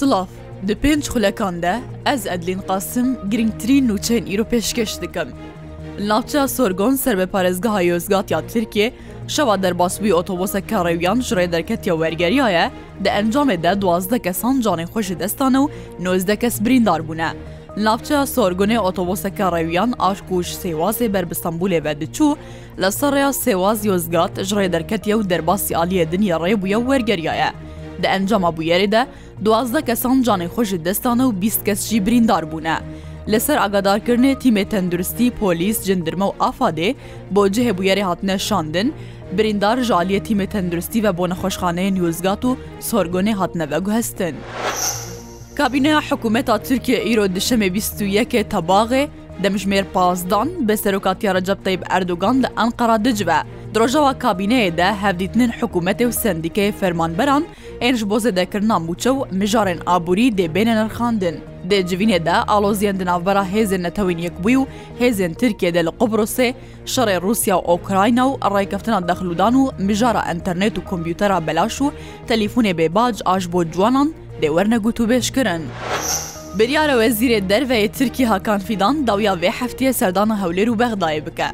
سلااف Di pênc xulekan de ez Edlîn qasim girngtirîn nûçeyên îro pêşkeş dikim. Navçeya Sorgon serbe parezgeha yozgatiya Tirkiye, şeva derbasbûyî otobosa karevyan ji rê derketiya wergeriya ye, di encamê de duwazde kesan canên xweş ji destan û nozde kes birîndar bûne. Navçeya Sorgunê otoboseka rewyan aşkûj sêwazê ber bi Stambulê ve diçû, li serreya sêwaz yozgat ji rê derketiye û derbasî aliyê din ya rêbûye wergeriya ye. Di encama bûyerê de, دوازدە کەسان جانێ خۆشی دەستانە و بیست کەسشی بریندار بوونە. لەسەر ئاگادارکردنی تیمێ تەندروستی پۆلیس جندرمە و ئافادێ بۆ جێهبوویەری هاتنە شاندن، بریندار ژالیە تیمێ تەندروستی و بۆ نەخۆشخانەیە نیوزگات و سۆرگۆنێ هاتنەوە گوهستن. کابینەیە حکوومەتا تورکیا ئیرۆ دشەمێ 21 تەباغێ، دەمژمێر پازدان بە سەرۆکاتیارە جەبتەیب ئەردوگان لە ئەنقەرا دجبە. درۆژەوە کابینەیەدا هەفدیتنن حکوومەتێ و سندیکەی فەرمانبەران ئێنش بۆ زەدەکردنا موچە و مژارێن ئابووری دێبێنە نرخاندن. دێجوینێدا ئالۆزیان دناوبەرە هێزن نەتەوین یەکبووی و هێزن ترکێدە لە قوبرسێ شەڕێ رووسیا و ئۆکراینە و ڕێکەفتنا دەخلودان و مژارە ئەتەرنێت و کۆمپیوتەرە بەلاش و تەلیفونێ بێباج ئاش بۆ جوانان دێوەرنەگووت و بێشکردن. Biryara Wezîrê Derveyê Tirkî Hakan Fidan dawya vê heftiye serdana hewlêr û bexdayê bike.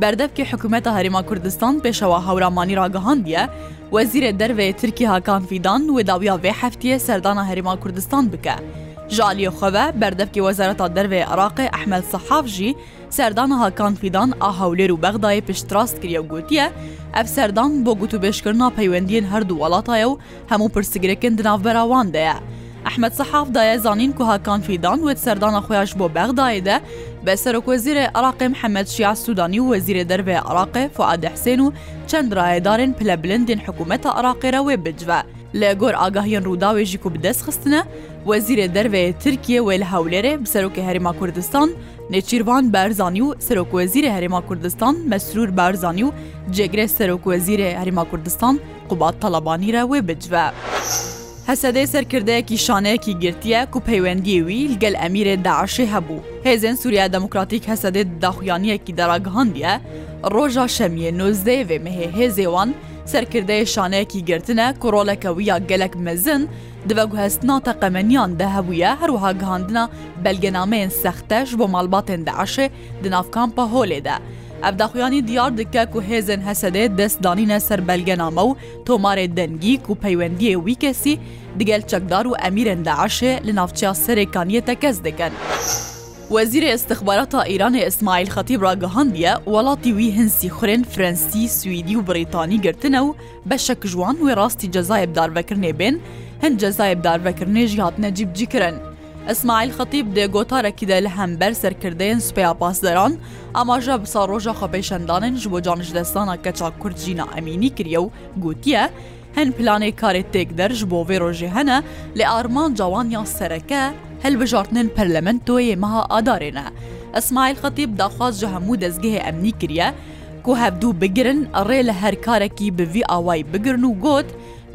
Berdevkê Hikûmeta Herêma Kurdistan pêşewa hewramanî ragihandiye, Wezîrê Derveyê Tirkî Hakan Fidan wê dawya vê heftiye serdana Herêma Kurdistan bike. Ji aliyê xwe berdevkê Wezareta Dervê Iraqê Ehmel Sehav jî serdana Hakan Fidan a hewlêr û bexdayê piştrast kiriye gotiye, ev serdan bo gotûbêşkirina peywendiyên her du welataye û hemû pirsigirekin di navbera wan de ye. ئەحمد سەحافدایە زانین کو هاکان فیدان وێت سەردانە خۆیاش بۆ بەغدایە دە بە سەرۆکۆزیرە عراقی محەممەد شیا سوودانی و وەزیرە دەروێ عراقێ فعاد حسێن و چەند ڕایەدارن پلە بلندین حکوومەتە عراقێرە وێ بجوە لە گۆر ئاگاهیان ڕووداوێژی و بدەست خستنە وەزیرە دەروێ ترکیە وێ لە هەولێرێ بسەرۆکی هەریما کوردستان نێچیروان بارزانانی و سەرۆکوەزیرە هەرێما کوردستان مەسرور بارزانانی و جێگرێ سەرۆکوەزیرە هەریما کوردستان قوبات تەلەبانیرە وێ بجوە. هەسەدەی سەرکردەیەکی شانەیەکی گرتیە و پەیوەندیێوی لەگەل ئەمیرێ داعشی هەبوو هێزن سووریا دموکراتیک هەسەدەی داخوانیەکی دەراگەهندە ڕۆژە شەمیە نۆزدەیێ مهێ هێزێوان سەرکردەیە شانەیەکی گرتنە کۆڕۆلەکە ویە گەلک مەزن دڤەگوهستنا تەقەمەنیان دەهەبووە هەروها گەهاندنا بەلگەنامەیەن سەختەش بۆ مالباتێن داعشێ دناافکان پەهۆلێدا. Ev daxuyanî diyar dike ku hêzên hesedê dest danîne ser belgenama û tomarê dengî ku peywendiyê wî kesî digel çekdar û emîrên deeşê li navçeya serêkaniye te kes dikin. Wezîrê istixbarata Îranê İsmail Xatîb ragihandiye welatî wî hinsî xurên Frensî, Swîdî û Brîtanî girtine û beşek ji wan wê rastî cezayb darvekirinê bên, hin cezayb darvekirinê jî hatine cîbcî kirin. ئەسمایل خەتیب دێ گۆتارێکیدا لە هەمبەر سەرکردەیەن سوپیا پاسدەران ئاماژە بسا ڕۆژە خەپەیشەندانن ji بۆ جانشدەستانە کەچا کورجینە ئەمینی کریە و گوتیە، هەن پلانەی کارێت تێک دەرج بۆ وێ ڕۆژێ هەنە لێ ئارمان جوانیان سەرەکە هەلبژارتنن پەرلەمنتۆیە مەها ئادارێنە. ئەسمایل خەتیب داخواز ji هەموو دەستگەهێ ئەمنی کریە، کو هەبدوو بگرن ڕێ لە هەر کارێکی بڤی ئاوای بگرن و گوت،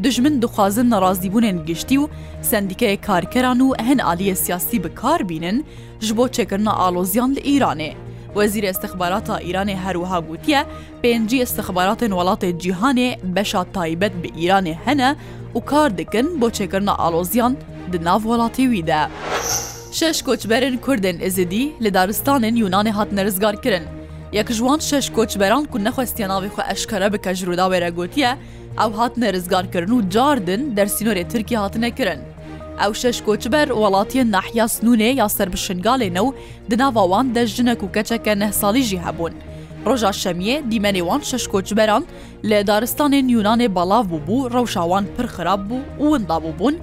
دژمن دخوازن نەڕازیبوونێن گشتی و سندیکەیە کارکەران و هەن عالیە سیاسی بکار بینن ji بۆ چێکردنا ئالۆزیان لە ئیرانێ. وەزیر استخباراتە ئیرانێ هەروها گوتیە پێنجی استخباراتên وڵاتێ جیهانێ بەشا تایبەت بە ئیرانێ هەنە و کار دکن بۆ چێکردنا ئالۆزیان دناو وڵاتی ویدە. شش کۆچبەرن کوردن ئزدی لە دارستانên یونانێ هات نەرزگارکردن. یەک ژوان شش کۆچبەران کو نەخواستیانناوی خو ئەشکەرە بکە ژرودا وێرەگوتیە، ئەو هاتنە ڕزگارکردن و جاردن دەرسینۆرێ ترکی هاتنەکردن. ئەو شەش کۆچبەر وڵاتیە ناحیا سنوونێ یا سەر بشنگالێنە و دناواوان دەژنەک و کەچەکە نە ساڵیژی هەبوون. ڕۆژا شەمیە دیمەنێوان شەش کۆچبەران لە دارستانی نیونانێ بەڵاو بوو بوو ڕەوشاوان پرخراب بوو و وندابوو بوون،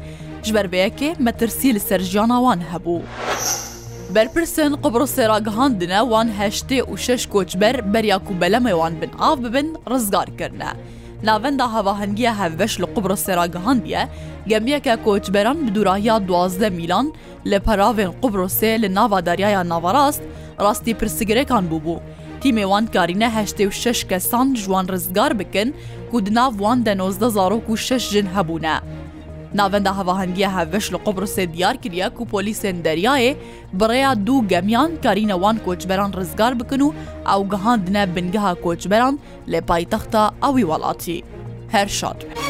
ژبەربەیەکێ مەترسی لە سەرژیاناوان هەبوو. بەرپرسن قبڕسێراگەهاندنە وان هەشتێ و شش کۆچبەر بەریاکو بەلەمەوان بن ئاو ببن ڕزگارکردە. ناوەندا هەواهنگگیە هەڤبش لە قوبرە سێراگەهندە گەمیەکە کۆچبەران بدوراهیا دوازدە میلان لە پەراوێن قوبرۆسێ لە ناواداریایە ناوەڕاست ڕاستی پرسیگرەکان بوو بوو. تیمێوان کارینە هەشتێ و شش کەسان جوان ڕزگار بکن و دناوان دە 19 زارۆک و شش ژن هەبوونە. Navenda hevahengiya hevveş li Qobrusê diyar kiriye ku polîsên deryayê birêya du gemiyan karîne wan koçberan rizgar bikin û ew gihandine bingeha koçberan lê paytexta awî welatî. Her şad.